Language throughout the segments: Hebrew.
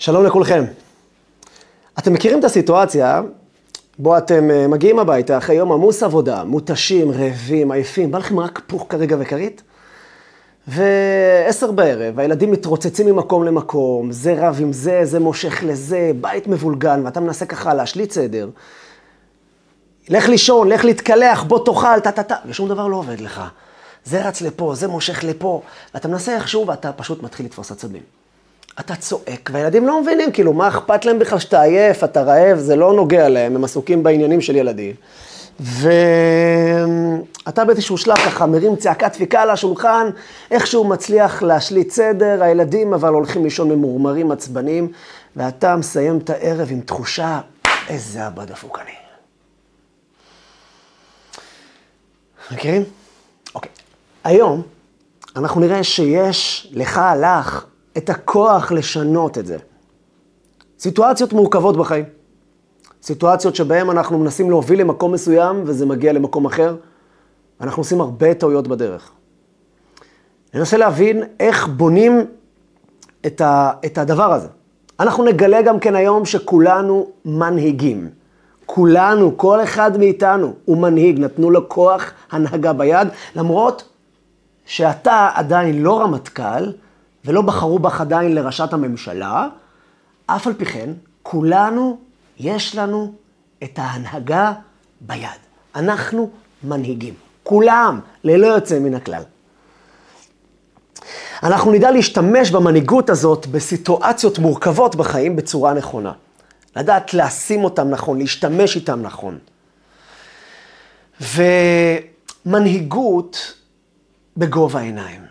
שלום לכולכם. אתם מכירים את הסיטואציה בו אתם אה, מגיעים הביתה אחרי יום עמוס עבודה, מותשים, רעבים, עייפים, בא לכם רק פוך כרגע וכרית? ועשר בערב, הילדים מתרוצצים ממקום למקום, זה רב עם זה, זה מושך לזה, בית מבולגן, ואתה מנסה ככה להשליט סדר. לך לישון, לך להתקלח, בוא תאכל, טה-טה-טה, ושום דבר לא עובד לך. זה רץ לפה, זה מושך לפה, ואתה מנסה איכשהו ואתה פשוט מתחיל לתפוס עצבים. אתה צועק, והילדים לא מבינים, כאילו, מה אכפת להם בכלל שאתה עייף, אתה רעב, זה לא נוגע להם, הם עסוקים בעניינים של ילדים. ואתה באיזשהו שלב ככה מרים צעקת דפיקה על השולחן, איכשהו מצליח להשליט סדר, הילדים אבל הולכים לישון ממורמרים, עצבנים, ואתה מסיים את הערב עם תחושה, איזה אבא דפוק אני. מכירים? אוקיי. היום אנחנו נראה שיש לך, לך, את הכוח לשנות את זה. סיטואציות מורכבות בחיים. סיטואציות שבהן אנחנו מנסים להוביל למקום מסוים וזה מגיע למקום אחר, ואנחנו עושים הרבה טעויות בדרך. ננסה להבין איך בונים את, ה, את הדבר הזה. אנחנו נגלה גם כן היום שכולנו מנהיגים. כולנו, כל אחד מאיתנו הוא מנהיג, נתנו לו כוח הנהגה ביד, למרות שאתה עדיין לא רמטכ"ל, ולא בחרו בך עדיין לראשת הממשלה, אף על פי כן, כולנו, יש לנו את ההנהגה ביד. אנחנו מנהיגים. כולם, ללא יוצא מן הכלל. אנחנו נדע להשתמש במנהיגות הזאת בסיטואציות מורכבות בחיים בצורה נכונה. לדעת לשים אותם נכון, להשתמש איתם נכון. ומנהיגות בגובה העיניים.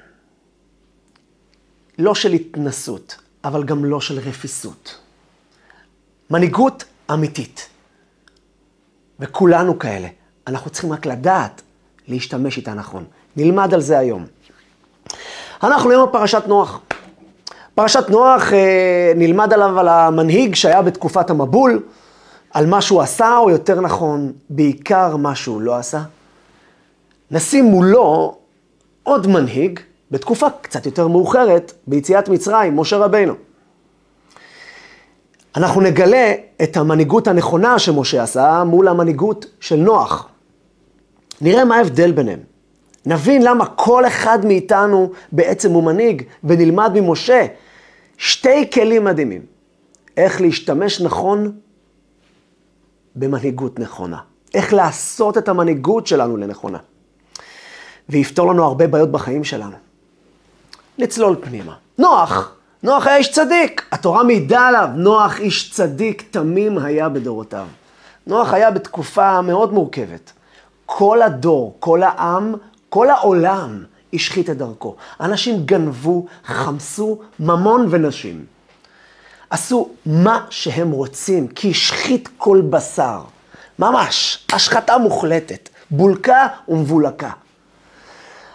לא של התנסות, אבל גם לא של רפיסות. מנהיגות אמיתית. וכולנו כאלה. אנחנו צריכים רק לדעת להשתמש איתה נכון. נלמד על זה היום. אנחנו היום בפרשת נוח. פרשת נוח, אה, נלמד עליו על המנהיג שהיה בתקופת המבול, על מה שהוא עשה, או יותר נכון, בעיקר מה שהוא לא עשה. נשים מולו עוד מנהיג, בתקופה קצת יותר מאוחרת, ביציאת מצרים, משה רבינו. אנחנו נגלה את המנהיגות הנכונה שמשה עשה מול המנהיגות של נוח. נראה מה ההבדל ביניהם. נבין למה כל אחד מאיתנו בעצם הוא מנהיג, ונלמד ממשה שתי כלים מדהימים. איך להשתמש נכון במנהיגות נכונה. איך לעשות את המנהיגות שלנו לנכונה. ויפתור לנו הרבה בעיות בחיים שלנו. נצלול פנימה. נוח, נוח היה איש צדיק, התורה מעידה עליו, נוח איש צדיק תמים היה בדורותיו. נוח היה בתקופה מאוד מורכבת. כל הדור, כל העם, כל העולם השחית את דרכו. אנשים גנבו, חמסו ממון ונשים. עשו מה שהם רוצים, כי השחית כל בשר. ממש, השחתה מוחלטת, בולקה ומבולקה.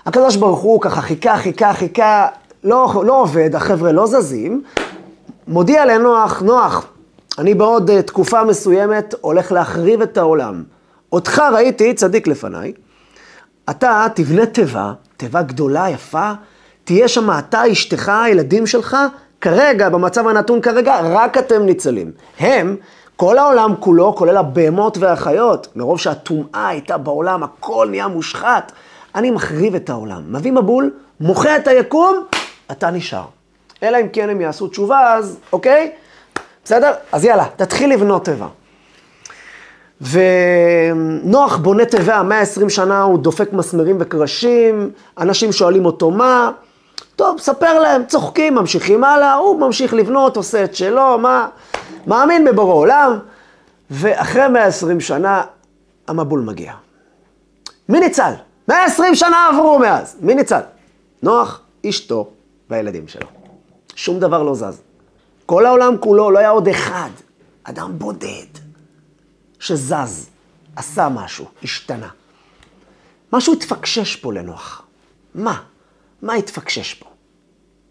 הקדוש ברוך הוא ככה חיכה, חיכה, חיכה, לא, לא עובד, החבר'ה לא זזים, מודיע לנוח, נוח, אני בעוד uh, תקופה מסוימת הולך להחריב את העולם. אותך ראיתי צדיק לפניי, אתה תבנה תיבה, תיבה גדולה, יפה, תהיה שם אתה, אשתך, הילדים שלך, כרגע, במצב הנתון כרגע, רק אתם ניצלים. הם, כל העולם כולו, כולל הבהמות והחיות, מרוב שהטומאה הייתה בעולם, הכל נהיה מושחת. אני מחריב את העולם. מביא מבול, מוחה את היקום, אתה נשאר. אלא אם כן הם יעשו תשובה, אז אוקיי? בסדר? אז יאללה, תתחיל לבנות תיבה. ונוח בונה תיבה, 120 שנה הוא דופק מסמרים וקרשים, אנשים שואלים אותו מה, טוב, ספר להם, צוחקים, ממשיכים הלאה, הוא ממשיך לבנות, עושה את שלו, מה, מאמין בבורא עולם, ואחרי 120 שנה המבול מגיע. מי ניצל? 120 שנה עברו מאז, מי ניצל? נוח, אשתו והילדים שלו. שום דבר לא זז. כל העולם כולו, לא היה עוד אחד, אדם בודד, שזז, עשה משהו, השתנה. משהו התפקשש פה לנוח. מה? מה התפקשש פה?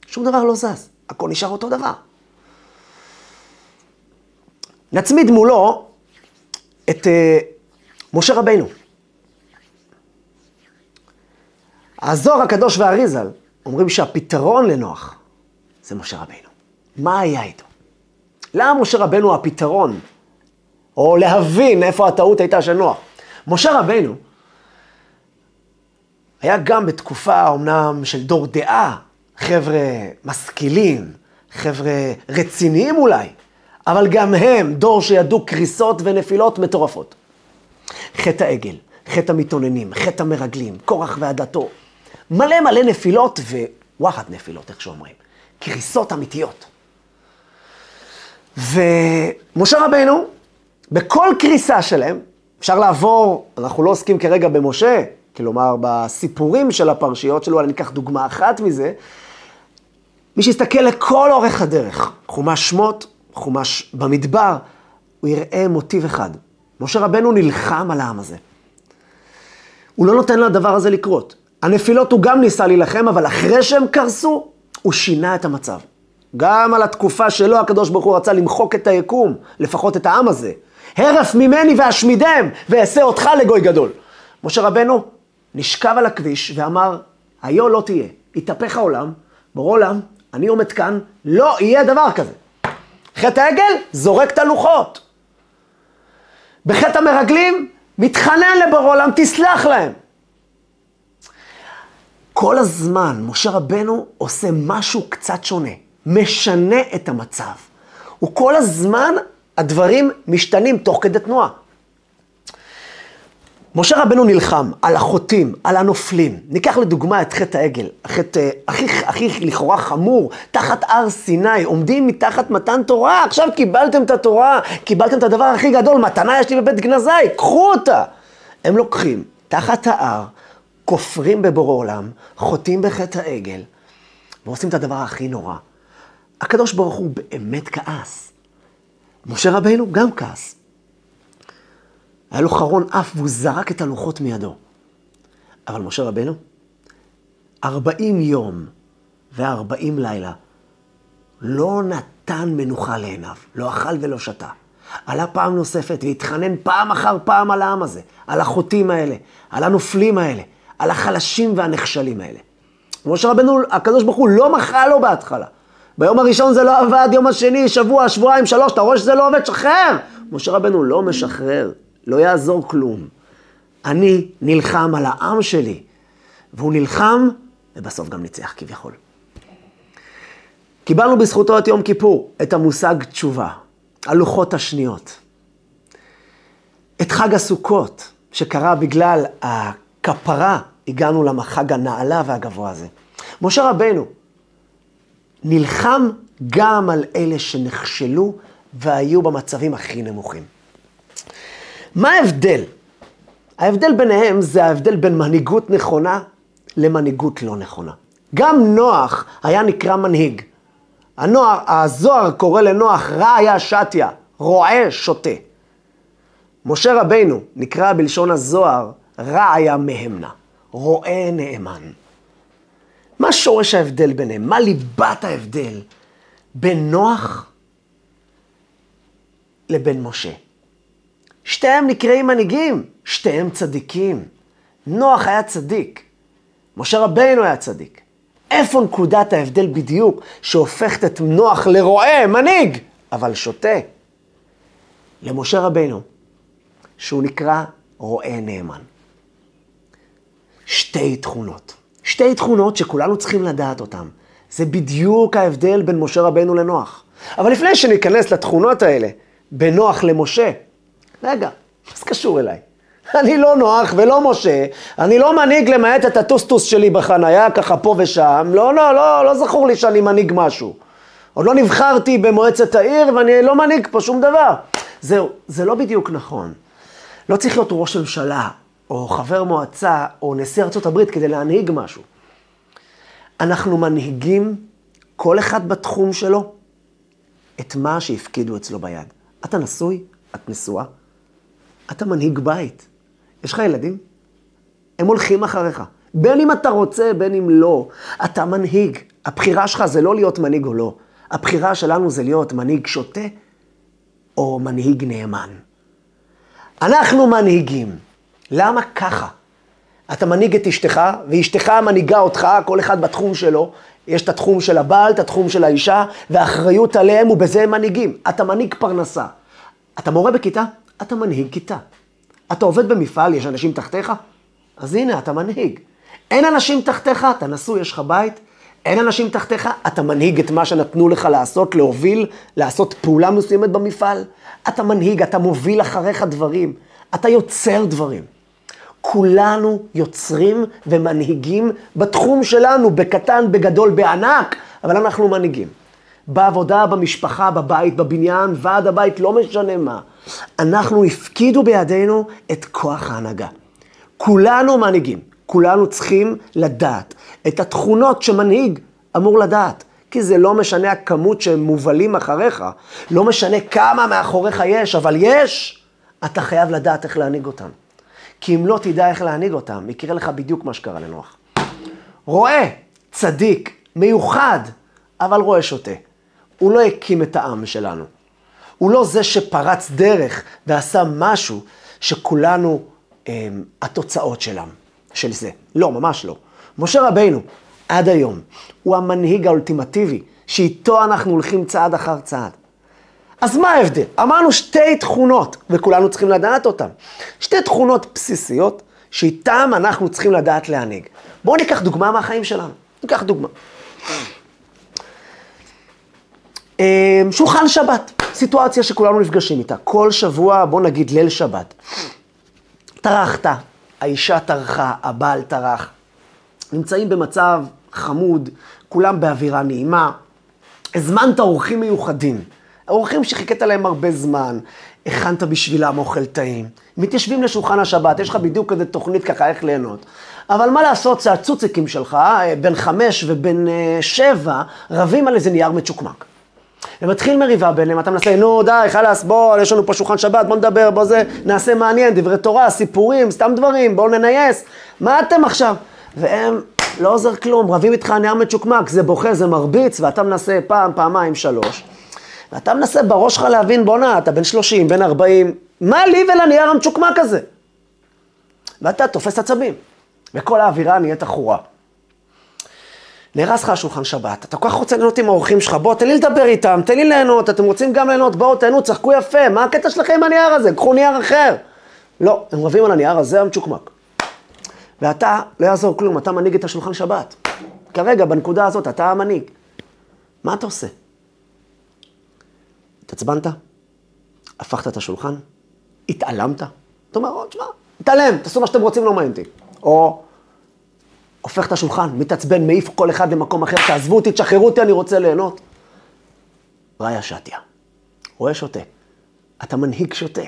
שום דבר לא זז, הכל נשאר אותו דבר. נצמיד מולו את uh, משה רבינו. הזוהר הקדוש והאריזל אומרים שהפתרון לנוח זה משה רבינו. מה היה איתו? למה משה רבנו הפתרון? או להבין איפה הטעות הייתה של נוח. משה רבנו היה גם בתקופה אומנם של דור דעה, חבר'ה משכילים, חבר'ה רציניים אולי, אבל גם הם דור שידעו קריסות ונפילות מטורפות. חטא העגל, חטא המתאוננים, חטא המרגלים, קורח ועדתו. מלא מלא נפילות ווואחד נפילות, איך שאומרים. קריסות אמיתיות. ומשה רבנו, בכל קריסה שלהם, אפשר לעבור, אנחנו לא עוסקים כרגע במשה, כלומר בסיפורים של הפרשיות שלו, אני אקח דוגמה אחת מזה. מי שיסתכל לכל אורך הדרך, חומש שמות, חומש במדבר, הוא יראה מוטיב אחד. משה רבנו נלחם על העם הזה. הוא לא נותן לדבר הזה לקרות. הנפילות הוא גם ניסה להילחם, אבל אחרי שהם קרסו, הוא שינה את המצב. גם על התקופה שלו הקדוש ברוך הוא רצה למחוק את היקום, לפחות את העם הזה. הרף ממני ואשמידם, ואעשה אותך לגוי גדול. משה רבנו נשכב על הכביש ואמר, היו לא תהיה, יתהפך העולם, בורא עולם, אני עומד כאן, לא יהיה דבר כזה. חטא העגל, זורק את הלוחות. בחטא המרגלים, מתחנן לבורא עולם, תסלח להם. כל הזמן משה רבנו עושה משהו קצת שונה, משנה את המצב. הוא כל הזמן, הדברים משתנים תוך כדי תנועה. משה רבנו נלחם על החוטאים, על הנופלים. ניקח לדוגמה את חטא העגל, החטא הכי, הכי לכאורה חמור, תחת הר סיני, עומדים מתחת מתן תורה, עכשיו קיבלתם את התורה, קיבלתם את הדבר הכי גדול, מתנה יש לי בבית גנזי, קחו אותה. הם לוקחים, תחת ההר, כופרים בבורא עולם, חוטאים בחטא העגל, ועושים את הדבר הכי נורא. הקדוש ברוך הוא באמת כעס. משה רבנו גם כעס. היה לו חרון אף והוא זרק את הלוחות מידו. אבל משה רבנו, ארבעים יום וארבעים לילה, לא נתן מנוחה לעיניו, לא אכל ולא שתה. עלה פעם נוספת והתחנן פעם אחר פעם על העם הזה, על החוטאים האלה, על הנופלים האלה, על החלשים והנחשלים האלה. משה רבנו, הקדוש ברוך הוא לא מחה לו בהתחלה. ביום הראשון זה לא עבד, יום השני, שבוע, שבועיים, שלוש, אתה רואה שזה לא עובד, שחרר! משה רבנו לא משחרר, לא יעזור כלום. אני נלחם על העם שלי, והוא נלחם, ובסוף גם ניצח כביכול. קיבלנו בזכותו את יום כיפור, את המושג תשובה, הלוחות השניות. את חג הסוכות, שקרה בגלל הכפרה, הגענו לחג הנעלה והגבוה הזה. משה רבנו נלחם גם על אלה שנכשלו והיו במצבים הכי נמוכים. מה ההבדל? ההבדל ביניהם זה ההבדל בין מנהיגות נכונה למנהיגות לא נכונה. גם נוח היה נקרא מנהיג. הנוער, הזוהר קורא לנוח רעיה שתיה, רועה שוטה. משה רבינו נקרא בלשון הזוהר רעיה מהמנה, רועה נאמן. מה שורש ההבדל ביניהם? מה ליבת ההבדל בין נוח לבין משה? שתיהם נקראים מנהיגים, שתיהם צדיקים. נוח היה צדיק, משה רבינו היה צדיק. איפה נקודת ההבדל בדיוק שהופכת את נוח לרועה, מנהיג, אבל שותה? למשה רבינו, שהוא נקרא רועה נאמן. שתי תכונות. שתי תכונות שכולנו צריכים לדעת אותן. זה בדיוק ההבדל בין משה רבינו לנוח. אבל לפני שניכנס לתכונות האלה, בין נוח למשה, רגע, מה זה קשור אליי? אני לא נוח ולא משה, אני לא מנהיג למעט את הטוסטוס שלי בחנייה, ככה פה ושם, לא, לא, לא, לא זכור לי שאני מנהיג משהו. עוד לא נבחרתי במועצת העיר ואני לא מנהיג פה שום דבר. זהו, זה לא בדיוק נכון. לא צריך להיות ראש ממשלה, או חבר מועצה, או נשיא הברית כדי להנהיג משהו. אנחנו מנהיגים, כל אחד בתחום שלו, את מה שהפקידו אצלו ביד. אתה נשוי? את נשואה? אתה מנהיג בית. יש לך ילדים? הם הולכים אחריך. בין אם אתה רוצה, בין אם לא. אתה מנהיג. הבחירה שלך זה לא להיות מנהיג או לא. הבחירה שלנו זה להיות מנהיג שוטה או מנהיג נאמן. אנחנו מנהיגים. למה ככה? אתה מנהיג את אשתך, ואשתך מנהיגה אותך, כל אחד בתחום שלו. יש את התחום של הבעל, את התחום של האישה, והאחריות עליהם, ובזה הם מנהיגים. אתה מנהיג פרנסה. אתה מורה בכיתה? אתה מנהיג כיתה. אתה עובד במפעל, יש אנשים תחתיך? אז הנה, אתה מנהיג. אין אנשים תחתיך, אתה נשוי, יש לך בית, אין אנשים תחתיך, אתה מנהיג את מה שנתנו לך לעשות, להוביל, לעשות פעולה מסוימת במפעל. אתה מנהיג, אתה מוביל אחריך דברים, אתה יוצר דברים. כולנו יוצרים ומנהיגים בתחום שלנו, בקטן, בגדול, בענק, אבל אנחנו מנהיגים. בעבודה, במשפחה, בבית, בבניין, ועד הבית, לא משנה מה. אנחנו הפקידו בידינו את כוח ההנהגה. כולנו מנהיגים, כולנו צריכים לדעת את התכונות שמנהיג אמור לדעת. כי זה לא משנה הכמות שהם מובלים אחריך, לא משנה כמה מאחוריך יש, אבל יש, אתה חייב לדעת איך להנהיג אותם. כי אם לא תדע איך להנהיג אותם, יקרה לך בדיוק מה שקרה לנוח. רועה, צדיק, מיוחד, אבל רועה שוטה. הוא לא הקים את העם שלנו. הוא לא זה שפרץ דרך ועשה משהו שכולנו אמ, התוצאות שלם, של זה. לא, ממש לא. משה רבינו, עד היום, הוא המנהיג האולטימטיבי, שאיתו אנחנו הולכים צעד אחר צעד. אז מה ההבדל? אמרנו שתי תכונות, וכולנו צריכים לדעת אותן. שתי תכונות בסיסיות, שאיתן אנחנו צריכים לדעת להנהיג. בואו ניקח דוגמה מהחיים שלנו. ניקח דוגמה. אמ, שולחן שבת, סיטואציה שכולנו נפגשים איתה. כל שבוע, בוא נגיד ליל שבת. טרחת, האישה טרחה, הבעל טרח. נמצאים במצב חמוד, כולם באווירה נעימה. הזמנת אורחים מיוחדים. אורחים שחיכית להם הרבה זמן, הכנת בשבילם אוכל טעים. מתיישבים לשולחן השבת, יש לך בדיוק כזה תוכנית ככה איך ליהנות. אבל מה לעשות, זה הצוציקים שלך, אה, בן חמש ובן אה, שבע, רבים על איזה נייר מצ'וקמק. ומתחיל מריבה ביניהם, אתה מנסה, נו די, חלאס, בוא, יש לנו פה שולחן שבת, בוא נדבר, בוא זה, נעשה מעניין, דברי תורה, סיפורים, סתם דברים, בואו ננייס. מה אתם עכשיו? והם, לא עוזר כלום, רבים איתך נייר מצ'וקמק, זה בוכה, זה מרביץ, ואתה מנסה פעם, פעמיים, שלוש. ואתה מנסה בראש שלך להבין, בואנה, אתה בן 30, בן 40, מה לי ולנייר המצ'וקמק הזה? ואתה תופס עצבים, וכל האווירה נהיית עכורה. נהרס לך השולחן שבת, אתה כל כך רוצה ליהנות עם האורחים שלך, בוא, תן לי לדבר איתם, תן לי ליהנות, אתם רוצים גם ליהנות, בואו, תהנו, צחקו יפה, מה הקטע שלכם עם הנייר הזה? קחו נייר אחר. לא, הם רבים על הנייר הזה המצ'וקמק. ואתה, לא יעזור כלום, אתה מנהיג את השולחן שבת. כרגע, בנקודה הזאת, אתה המנהיג. מה אתה עושה? התעצבנת? הפכת את השולחן? התעלמת? אתה אומר, או, תשמע, תעלם, תעשו מה שאתם רוצים, לא מעניין אותי. או, הופך את השולחן, מתעצבן, מעיף כל אחד למקום אחר, תעזבו אותי, תשחררו אותי, אני רוצה ליהנות. ראיה שתיה, רואה שותה. אתה מנהיג שותה.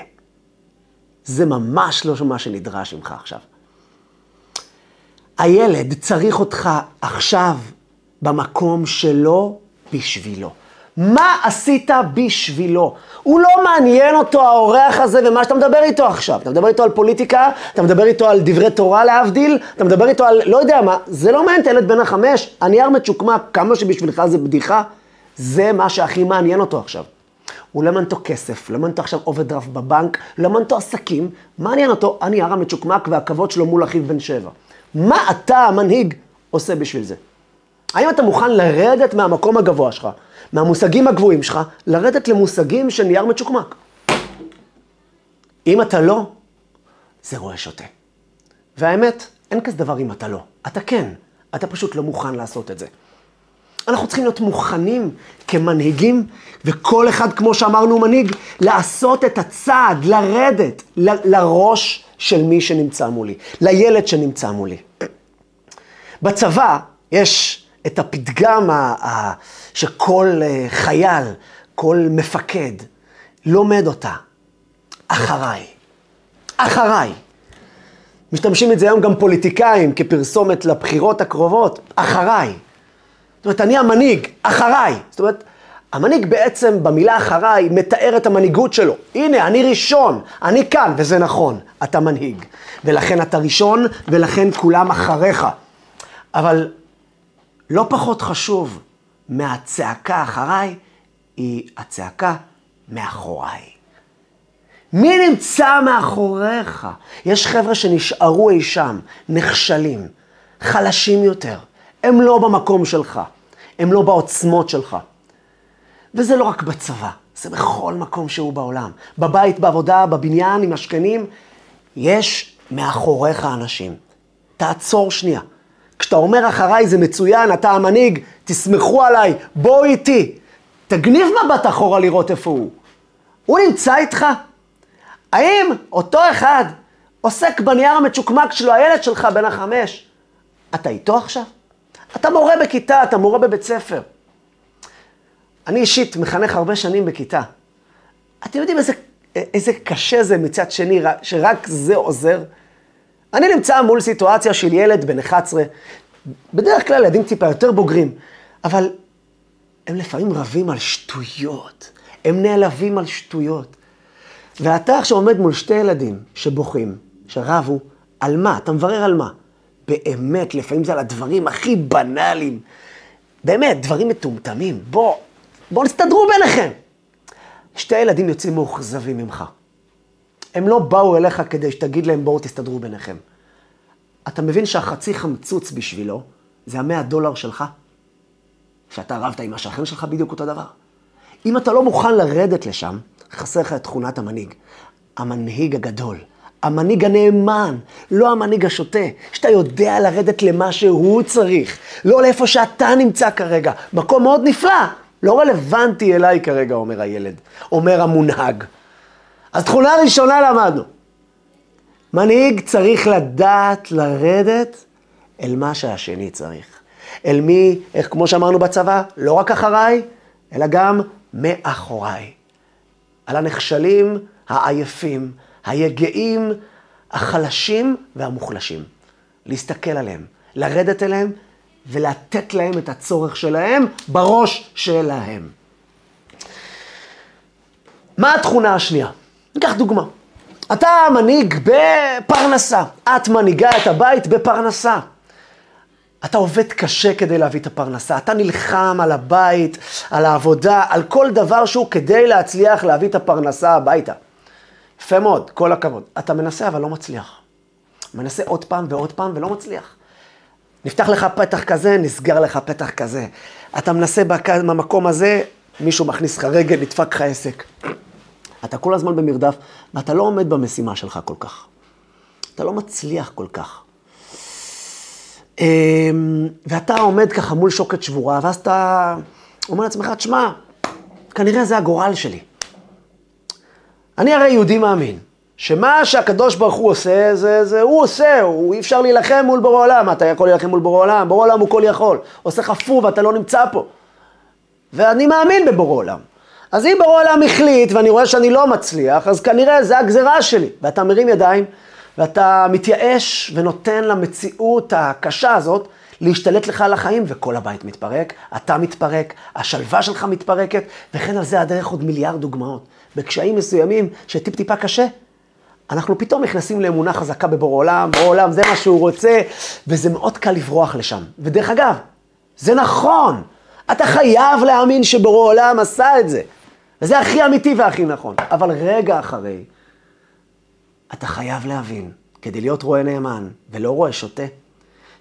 זה ממש לא מה שנדרש ממך עכשיו. הילד צריך אותך עכשיו במקום שלו בשבילו. מה עשית בשבילו? הוא לא מעניין אותו האורח הזה ומה שאתה מדבר איתו עכשיו. אתה מדבר איתו על פוליטיקה, אתה מדבר איתו על דברי תורה להבדיל, אתה מדבר איתו על לא יודע מה, זה לא מעניין את הילד בן החמש, הנייר מצ'וקמק, כמה שבשבילך זה בדיחה, זה מה שהכי מעניין אותו עכשיו. הוא לא מעניין אותו כסף, לא מעניין אותו עכשיו אוברדרפט בבנק, לא מעניין אותו עסקים, מעניין אותו הנייר המצ'וקמק והכבוד שלו מול אחיו בן שבע. מה אתה, המנהיג, עושה בשביל זה? האם אתה מוכן לרדת מהמקום הגבוה שלך, מהמושגים הגבוהים שלך, לרדת למושגים של נייר מצ'וקמק? אם אתה לא, זה רואה שוטה. והאמת, אין כזה דבר אם אתה לא. אתה כן, אתה פשוט לא מוכן לעשות את זה. אנחנו צריכים להיות מוכנים כמנהיגים, וכל אחד, כמו שאמרנו, מנהיג, לעשות את הצעד, לרדת ל- לראש של מי שנמצא מולי, לילד שנמצא מולי. בצבא יש את הפתגם ה- שכל אה, חייל, כל מפקד, לומד אותה. אחריי. אחריי. משתמשים את זה היום גם פוליטיקאים כפרסומת לבחירות הקרובות. אחריי. זאת אומרת, אני המנהיג, אחריי. זאת אומרת, המנהיג בעצם במילה אחריי מתאר את המנהיגות שלו. הנה, אני ראשון, אני כאן, וזה נכון, אתה מנהיג. ולכן אתה ראשון, ולכן כולם אחריך. אבל לא פחות חשוב מהצעקה אחריי, היא הצעקה מאחוריי. מי נמצא מאחוריך? יש חבר'ה שנשארו אי שם, נכשלים, חלשים יותר. הם לא במקום שלך. הם לא בעוצמות שלך. וזה לא רק בצבא, זה בכל מקום שהוא בעולם. בבית, בעבודה, בבניין, עם השכנים, יש מאחוריך אנשים. תעצור שנייה. כשאתה אומר אחריי זה מצוין, אתה המנהיג, תסמכו עליי, בואו איתי. תגניב מבט אחורה לראות איפה הוא. הוא נמצא איתך? האם אותו אחד עוסק בנייר המצ'וקמק שלו, הילד שלך בן החמש, אתה איתו עכשיו? אתה מורה בכיתה, אתה מורה בבית ספר. אני אישית מחנך הרבה שנים בכיתה. אתם יודעים איזה, איזה קשה זה מצד שני, שרק זה עוזר? אני נמצא מול סיטואציה של ילד בן 11, בדרך כלל ילדים טיפה יותר בוגרים, אבל הם לפעמים רבים על שטויות, הם נעלבים על שטויות. ואתה עכשיו עומד מול שתי ילדים שבוכים, שרבו, על מה? אתה מברר על מה? באמת, לפעמים זה על הדברים הכי בנאליים. באמת, דברים מטומטמים. בוא, בואו נסתדרו ביניכם. שתי ילדים יוצאים מאוכזבים ממך. הם לא באו אליך כדי שתגיד להם בואו תסתדרו ביניכם. אתה מבין שהחצי חמצוץ בשבילו זה המאה דולר שלך? שאתה רבת עם השכן שלך בדיוק אותו דבר? אם אתה לא מוכן לרדת לשם, חסר לך את תכונת המנהיג. המנהיג הגדול, המנהיג הנאמן, לא המנהיג השוטה, שאתה יודע לרדת למה שהוא צריך, לא לאיפה שאתה נמצא כרגע. מקום מאוד נפלא, לא רלוונטי אליי כרגע, אומר הילד, אומר המונהג. אז תכונה ראשונה למדנו. מנהיג צריך לדעת לרדת אל מה שהשני צריך. אל מי, איך כמו שאמרנו בצבא, לא רק אחריי, אלא גם מאחוריי. על הנחשלים, העייפים, היגעים, החלשים והמוחלשים. להסתכל עליהם, לרדת אליהם ולתת להם את הצורך שלהם בראש שלהם. מה התכונה השנייה? ניקח דוגמה. אתה מנהיג בפרנסה, את מנהיגה את הבית בפרנסה. אתה עובד קשה כדי להביא את הפרנסה, אתה נלחם על הבית, על העבודה, על כל דבר שהוא כדי להצליח להביא את הפרנסה הביתה. יפה מאוד, כל הכבוד. אתה מנסה אבל לא מצליח. מנסה עוד פעם ועוד פעם ולא מצליח. נפתח לך פתח כזה, נסגר לך פתח כזה. אתה מנסה במקום הזה, מישהו מכניס לך רגל, נדפק לך עסק. אתה כל הזמן במרדף, ואתה לא עומד במשימה שלך כל כך. אתה לא מצליח כל כך. אמ, ואתה עומד ככה מול שוקת שבורה, ואז אתה אומר לעצמך, תשמע, כנראה זה הגורל שלי. אני הרי יהודי מאמין, שמה שהקדוש ברוך הוא עושה, זה, זה הוא עושה, הוא, אי אפשר להילחם מול בורא עולם. אתה יכול להילחם מול בורא עולם? בורא עולם הוא כל יכול. עושה חפור ואתה לא נמצא פה. ואני מאמין בבורא עולם. אז אם בורא עולם החליט ואני רואה שאני לא מצליח, אז כנראה זה הגזרה שלי. ואתה מרים ידיים, ואתה מתייאש ונותן למציאות הקשה הזאת להשתלט לך על החיים, וכל הבית מתפרק, אתה מתפרק, השלווה שלך מתפרקת, וכן על זה הדרך עוד מיליארד דוגמאות. בקשיים מסוימים שטיפ-טיפה קשה, אנחנו פתאום נכנסים לאמונה חזקה בבורא עולם, בורא עולם זה מה שהוא רוצה, וזה מאוד קל לברוח לשם. ודרך אגב, זה נכון, אתה חייב להאמין שבורא עולם עשה את זה. וזה הכי אמיתי והכי נכון. אבל רגע אחרי, אתה חייב להבין, כדי להיות רועה נאמן ולא רועה שוטה,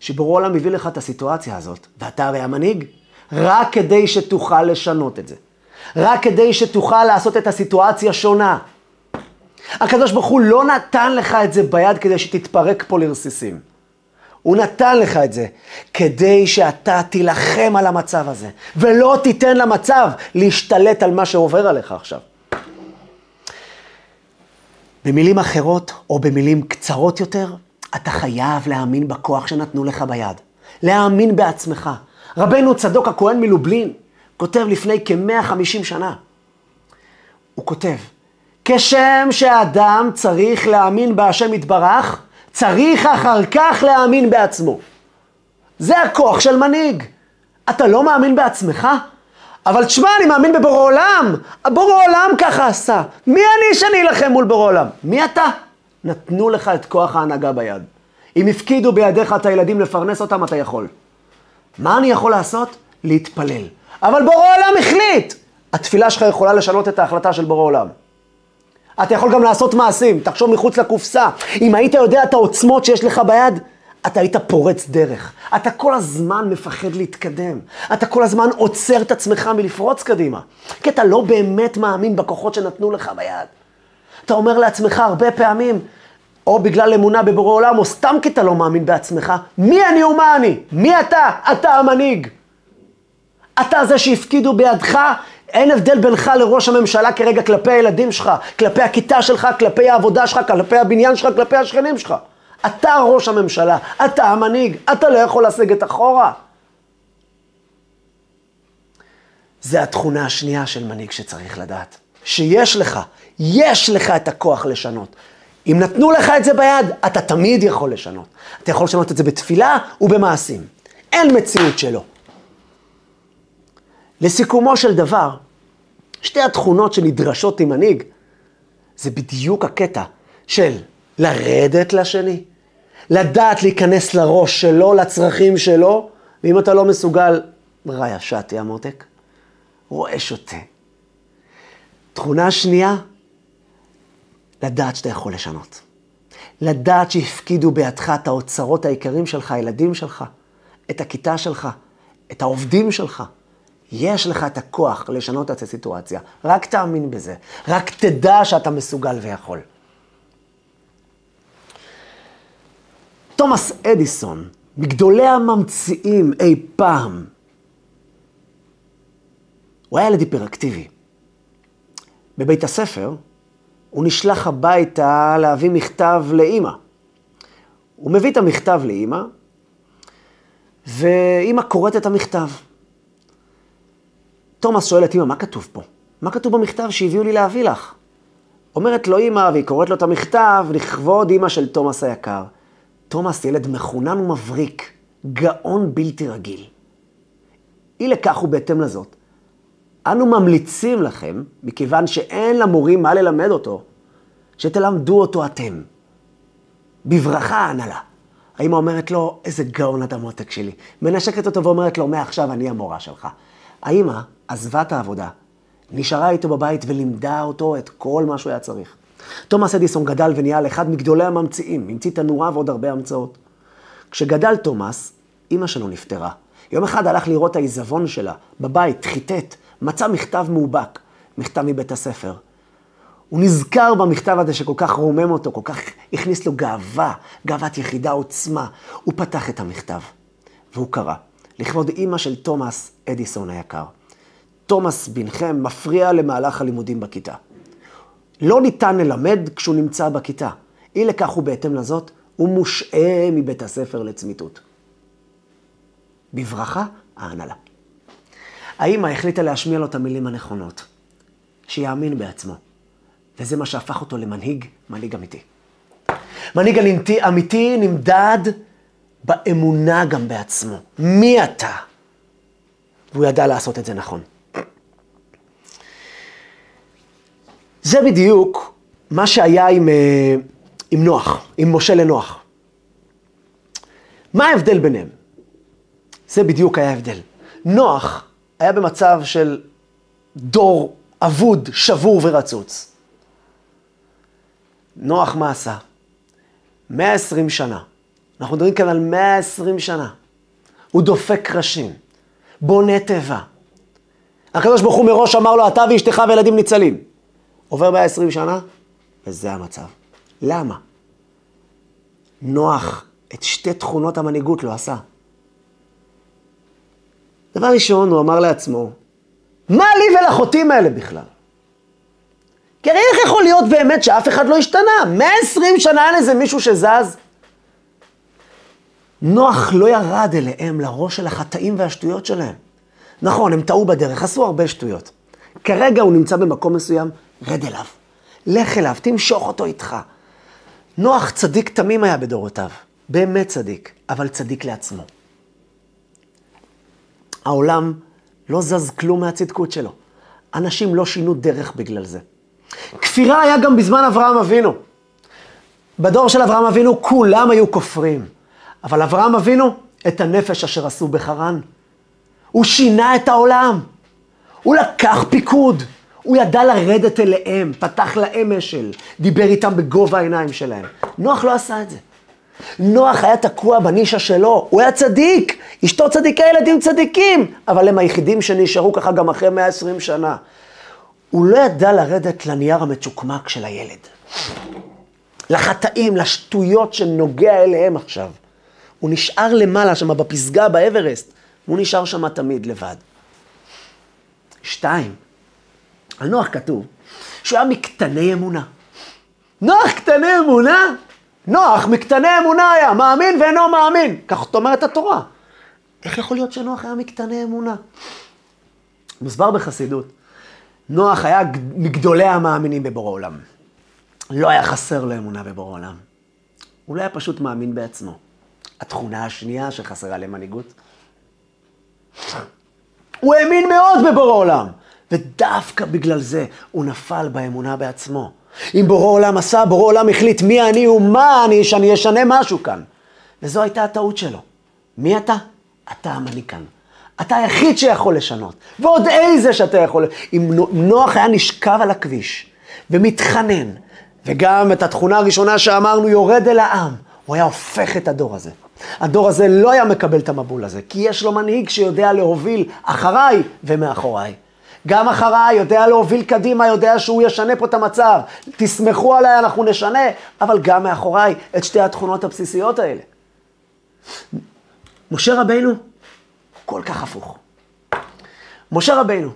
שבורא עולם מביא לך את הסיטואציה הזאת, ואתה הרי המנהיג, רק כדי שתוכל לשנות את זה. רק כדי שתוכל לעשות את הסיטואציה שונה. הקדוש ברוך הוא לא נתן לך את זה ביד כדי שתתפרק פה לרסיסים. הוא נתן לך את זה כדי שאתה תילחם על המצב הזה, ולא תיתן למצב להשתלט על מה שעובר עליך עכשיו. במילים אחרות, או במילים קצרות יותר, אתה חייב להאמין בכוח שנתנו לך ביד. להאמין בעצמך. רבנו צדוק הכהן מלובלין כותב לפני כ-150 שנה. הוא כותב, כשם שאדם צריך להאמין בהשם יתברך, צריך אחר כך להאמין בעצמו. זה הכוח של מנהיג. אתה לא מאמין בעצמך? אבל תשמע, אני מאמין בבורא עולם. הבורא עולם ככה עשה. מי אני שאני אלחם מול בורא עולם? מי אתה? נתנו לך את כוח ההנהגה ביד. אם הפקידו בידיך את הילדים לפרנס אותם, אתה יכול. מה אני יכול לעשות? להתפלל. אבל בורא עולם החליט. התפילה שלך יכולה לשנות את ההחלטה של בורא עולם. אתה יכול גם לעשות מעשים, תחשוב מחוץ לקופסה. אם היית יודע את העוצמות שיש לך ביד, אתה היית פורץ דרך. אתה כל הזמן מפחד להתקדם. אתה כל הזמן עוצר את עצמך מלפרוץ קדימה. כי אתה לא באמת מאמין בכוחות שנתנו לך ביד. אתה אומר לעצמך הרבה פעמים, או בגלל אמונה בבורא עולם, או סתם כי אתה לא מאמין בעצמך, מי אני ומה אני? מי אתה? אתה המנהיג. אתה זה שהפקידו בידך, אין הבדל בינך לראש הממשלה כרגע כלפי הילדים שלך, כלפי הכיתה שלך, כלפי העבודה שלך, כלפי הבניין שלך, כלפי השכנים שלך. אתה ראש הממשלה, אתה המנהיג, אתה לא יכול לסגת אחורה. זה התכונה השנייה של מנהיג שצריך לדעת. שיש לך, יש לך את הכוח לשנות. אם נתנו לך את זה ביד, אתה תמיד יכול לשנות. אתה יכול לשנות את זה בתפילה ובמעשים. אין מציאות שלא. לסיכומו של דבר, שתי התכונות שנדרשות עם מנהיג, זה בדיוק הקטע של לרדת לשני, לדעת להיכנס לראש שלו, לצרכים שלו, ואם אתה לא מסוגל, ראיה שתי המותק, רואה שותה. תכונה שנייה, לדעת שאתה יכול לשנות. לדעת שהפקידו בידך את האוצרות העיקרים שלך, הילדים שלך, את הכיתה שלך, את העובדים שלך. יש לך את הכוח לשנות את הסיטואציה. רק תאמין בזה. רק תדע שאתה מסוגל ויכול. תומאס אדיסון, מגדולי הממציאים אי פעם, הוא היה ילד היפראקטיבי. בבית הספר, הוא נשלח הביתה להביא מכתב לאימא. הוא מביא את המכתב לאימא, ואימא קוראת את המכתב. תומאס שואל את אימא, מה כתוב פה? מה כתוב במכתב שהביאו לי להביא לך? אומרת לו אימא, והיא קוראת לו את המכתב, לכבוד אימא של תומאס היקר. תומאס ילד מחונן ומבריק, גאון בלתי רגיל. אי לכך ובהתאם לזאת, אנו ממליצים לכם, מכיוון שאין למורים מה ללמד אותו, שתלמדו אותו אתם. בברכה הנהלה. האמא אומרת לו, איזה גאון אתה מותק שלי. מנשקת אותו ואומרת לו, מעכשיו אני המורה שלך. האמא עזבה את העבודה, נשארה איתו בבית ולימדה אותו את כל מה שהוא היה צריך. תומאס אדיסון גדל ונהיה לאחד מגדולי הממציאים, המציא תנורה ועוד הרבה המצאות. כשגדל תומאס, אימא שלו נפטרה. יום אחד הלך לראות העיזבון שלה, בבית, חיטט, מצא מכתב מאובק, מכתב מבית הספר. הוא נזכר במכתב הזה שכל כך רומם אותו, כל כך הכניס לו גאווה, גאוות יחידה, עוצמה. הוא פתח את המכתב, והוא קרא, לכבוד אימא של תומאס אדיסון היקר. תומאס בנכם מפריע למהלך הלימודים בכיתה. לא ניתן ללמד כשהוא נמצא בכיתה. אי לכך ובהתאם לזאת, הוא מושעה מבית הספר לצמיתות. בברכה, ההנהלה. האמא החליטה להשמיע לו את המילים הנכונות, שיאמין בעצמו. וזה מה שהפך אותו למנהיג, מנהיג אמיתי. מנהיג אמיתי, אמיתי נמדד באמונה גם בעצמו. מי אתה? והוא ידע לעשות את זה נכון. זה בדיוק מה שהיה עם, אה, עם נוח, עם משה לנוח. מה ההבדל ביניהם? זה בדיוק היה ההבדל. נוח היה במצב של דור אבוד, שבור ורצוץ. נוח מה עשה? 120 שנה. אנחנו מדברים כאן על 120 שנה. הוא דופק קרשים, בונה תיבה. הקדוש ברוך הוא מראש אמר לו, אתה ואשתך וילדים ניצלים. עובר 120 שנה, וזה המצב. למה? נוח את שתי תכונות המנהיגות לא עשה. דבר ראשון, הוא אמר לעצמו, מה לי ולחוטאים האלה בכלל? כי הרי איך יכול להיות באמת שאף אחד לא השתנה? 120 שנה אין איזה מישהו שזז. נוח לא ירד אליהם לראש של החטאים והשטויות שלהם. נכון, הם טעו בדרך, עשו הרבה שטויות. כרגע הוא נמצא במקום מסוים, רד אליו. לך אליו, תמשוך אותו איתך. נוח צדיק תמים היה בדורותיו. באמת צדיק, אבל צדיק לעצמו. העולם לא זז כלום מהצדקות שלו. אנשים לא שינו דרך בגלל זה. כפירה היה גם בזמן אברהם אבינו. בדור של אברהם אבינו כולם היו כופרים. אבל אברהם אבינו, את הנפש אשר עשו בחרן. הוא שינה את העולם. הוא לקח פיקוד. הוא ידע לרדת אליהם, פתח להם משל, דיבר איתם בגובה העיניים שלהם. נוח לא עשה את זה. נוח היה תקוע בנישה שלו, הוא היה צדיק, אשתו צדיקה, ילדים צדיקים, אבל הם היחידים שנשארו ככה גם אחרי 120 שנה. הוא לא ידע לרדת לנייר המצ'וקמק של הילד. לחטאים, לשטויות שנוגע אליהם עכשיו. הוא נשאר למעלה שם בפסגה באברסט, הוא נשאר שם תמיד לבד. שתיים, על נוח כתוב שהוא היה מקטני אמונה. נוח קטני אמונה? נוח מקטני אמונה היה, מאמין ואינו מאמין. כך אומרת התורה. איך יכול להיות שנוח היה מקטני אמונה? מוסבר בחסידות. נוח היה מגדולי המאמינים בבורא עולם. לא היה חסר לו אמונה בבורא עולם. הוא לא היה פשוט מאמין בעצמו. התכונה השנייה שחסרה למנהיגות, הוא האמין מאוד בבורא עולם, ודווקא בגלל זה הוא נפל באמונה בעצמו. אם בורא עולם עשה, בורא עולם החליט מי אני ומה אני, שאני אשנה משהו כאן. וזו הייתה הטעות שלו. מי אתה? אתה המנהיג כאן. אתה היחיד שיכול לשנות. ועוד איזה שאתה יכול... אם נוח היה נשכב על הכביש ומתחנן, וגם את התכונה הראשונה שאמרנו, יורד אל העם, הוא היה הופך את הדור הזה. הדור הזה לא היה מקבל את המבול הזה, כי יש לו מנהיג שיודע להוביל אחריי ומאחוריי. גם אחריי, יודע להוביל קדימה, יודע שהוא ישנה פה את המצב. תסמכו עליי, אנחנו נשנה, אבל גם מאחוריי את שתי התכונות הבסיסיות האלה. משה רבינו, כל כך הפוך. משה רבינו,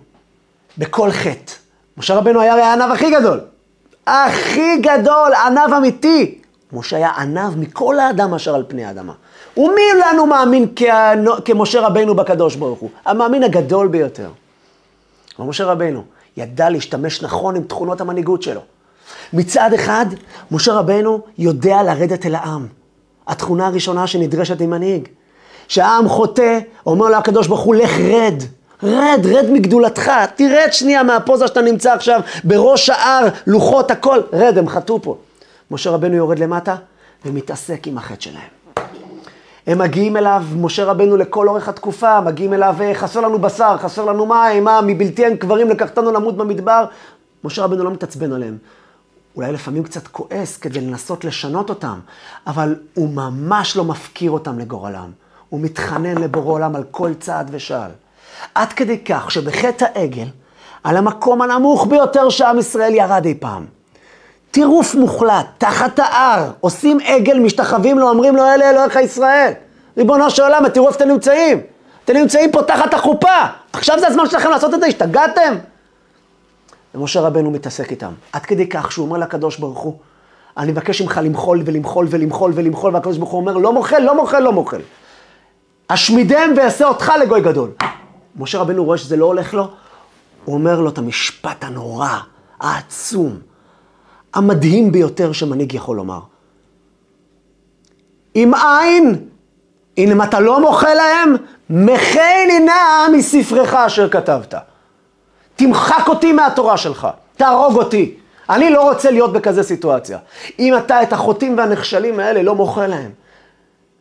בכל חטא, משה רבינו היה הרי הענב הכי גדול. הכי גדול, ענב אמיתי. משה היה ענב מכל האדם אשר על פני האדמה. ומי לנו מאמין כמשה רבינו בקדוש ברוך הוא? המאמין הגדול ביותר. אבל משה רבינו ידע להשתמש נכון עם תכונות המנהיגות שלו. מצד אחד, משה רבינו יודע לרדת אל העם. התכונה הראשונה שנדרשת עם מנהיג. שהעם חוטא, אומר לו הקדוש ברוך הוא, לך רד. רד, רד מגדולתך, תרד שנייה מהפוזה שאתה נמצא עכשיו, בראש ההר, לוחות, הכל, רד, הם חטאו פה. משה רבנו יורד למטה ומתעסק עם החטא שלהם. הם מגיעים אליו, משה רבנו לכל אורך התקופה, מגיעים אליו, אה, חסר לנו בשר, חסר לנו מים, מה, מבלתי אין קברים לקחתנו למות במדבר. משה רבנו לא מתעצבן עליהם. אולי לפעמים קצת כועס כדי לנסות לשנות אותם, אבל הוא ממש לא מפקיר אותם לגורלם. הוא מתחנן לבורא עולם על כל צעד ושעל. עד כדי כך שבחטא העגל, על המקום הנמוך ביותר שעם ישראל ירד אי פעם. טירוף מוחלט, תחת ההר, עושים עגל, משתחווים לו, אומרים לו, אלה אלוהיך ישראל. ריבונו של עולם, תראו איפה אתם נמצאים. אתם נמצאים פה תחת החופה. עכשיו זה הזמן שלכם לעשות את זה, השתגעתם? ומשה רבנו מתעסק איתם. עד כדי כך שהוא אומר לקדוש ברוך הוא, אני מבקש ממך למחול ולמחול ולמחול ולמחול, והקדוש ברוך הוא אומר, לא מוחל, לא מוחל, לא מוחל. אשמידם ואעשה אותך לגוי גדול. משה רבנו רואה שזה לא הולך לו, הוא אומר לו את המשפט הנורא, העצום, המדהים ביותר שמנהיג יכול לומר. אם אין, אם אתה לא מוחה להם, מחי נא מספרך אשר כתבת. תמחק אותי מהתורה שלך, תהרוג אותי. אני לא רוצה להיות בכזה סיטואציה. אם אתה את החוטאים והנכשלים האלה לא מוחה להם,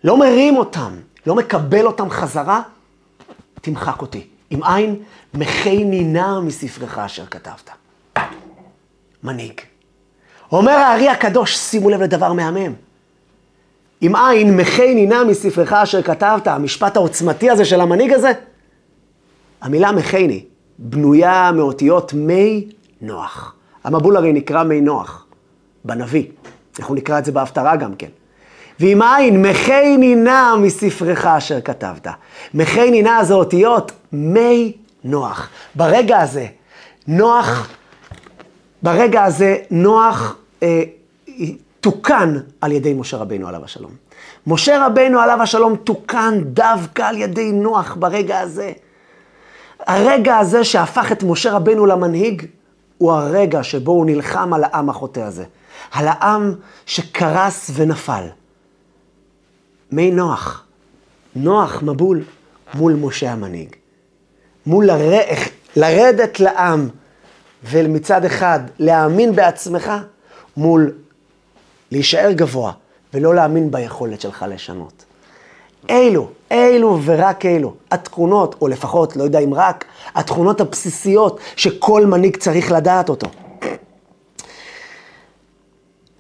לא מרים אותם, לא מקבל אותם חזרה, תמחק אותי. עם עין, מחי נינה מספרך אשר כתבת. מנהיג. אומר הארי הקדוש, שימו לב לדבר מהמם. עם עין, מחי נינה מספרך אשר כתבת, המשפט העוצמתי הזה של המנהיג הזה, המילה מחייני בנויה מאותיות מי נוח. המבול הרי נקרא מי נוח, בנביא. אנחנו נקרא את זה בהפטרה גם כן. ועם עין, מחי נינה מספרך אשר כתבת. מחי נינה זה אותיות מי נוח. ברגע הזה, נוח, ברגע הזה, נוח תוקן על ידי משה רבינו עליו השלום. משה רבינו עליו השלום תוקן דווקא על ידי נוח ברגע הזה. הרגע הזה שהפך את משה רבינו למנהיג, הוא הרגע שבו הוא נלחם על העם החוטא הזה. על העם שקרס ונפל. מי נוח, נוח מבול מול משה המנהיג. מול לר... לרדת לעם ומצד אחד להאמין בעצמך, מול להישאר גבוה ולא להאמין ביכולת שלך לשנות. אלו, אלו ורק אלו, התכונות, או לפחות, לא יודע אם רק, התכונות הבסיסיות שכל מנהיג צריך לדעת אותו.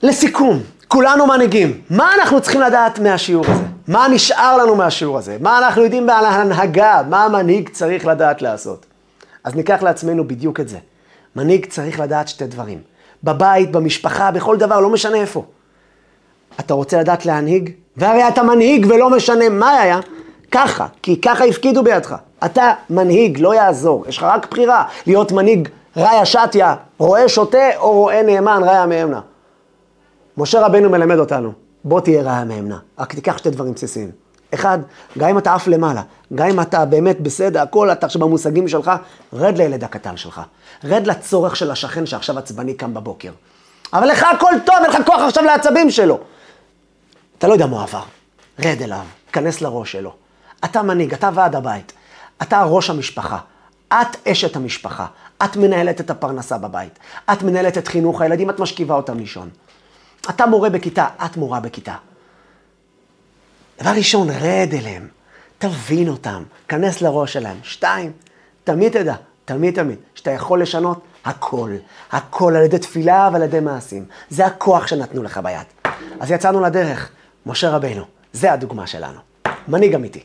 לסיכום, כולנו מנהיגים. מה אנחנו צריכים לדעת מהשיעור הזה? מה נשאר לנו מהשיעור הזה? מה אנחנו יודעים על ההנהגה? מה המנהיג צריך לדעת לעשות? אז ניקח לעצמנו בדיוק את זה. מנהיג צריך לדעת שתי דברים. בבית, במשפחה, בכל דבר, לא משנה איפה. אתה רוצה לדעת להנהיג? והרי אתה מנהיג ולא משנה מה היה, ככה, כי ככה הפקידו בידך. אתה מנהיג, לא יעזור, יש לך רק בחירה להיות מנהיג ראיה שתיה, רואה שוטה או רואה נאמן ראיה מאמנה. משה רבנו מלמד אותנו, בוא תהיה ראיה מאמנה, רק תיקח שתי דברים בסיסיים. אחד, גם אם אתה עף למעלה, גם אם אתה באמת בסדר, הכל אתה עכשיו במושגים שלך, רד לילד הקטן שלך. רד לצורך של השכן שעכשיו עצבני קם בבוקר. אבל לך הכל טוב, אין לך כוח עכשיו לעצבים שלו. אתה לא יודע מה עבר. רד אליו, כנס לראש שלו. אתה מנהיג, אתה ועד הבית. אתה ראש המשפחה. את אשת המשפחה. את מנהלת את הפרנסה בבית. את מנהלת את חינוך הילדים, את משכיבה אותם לישון. אתה מורה בכיתה, את מורה בכיתה. דבר ראשון, רד אליהם, תבין אותם, כנס לראש שלהם. שתיים, תמיד תדע, תמיד תמיד, שאתה יכול לשנות הכל. הכל על ידי תפילה ועל ידי מעשים. זה הכוח שנתנו לך ביד. אז יצאנו לדרך, משה רבינו, זה הדוגמה שלנו. מנהיג אמיתי.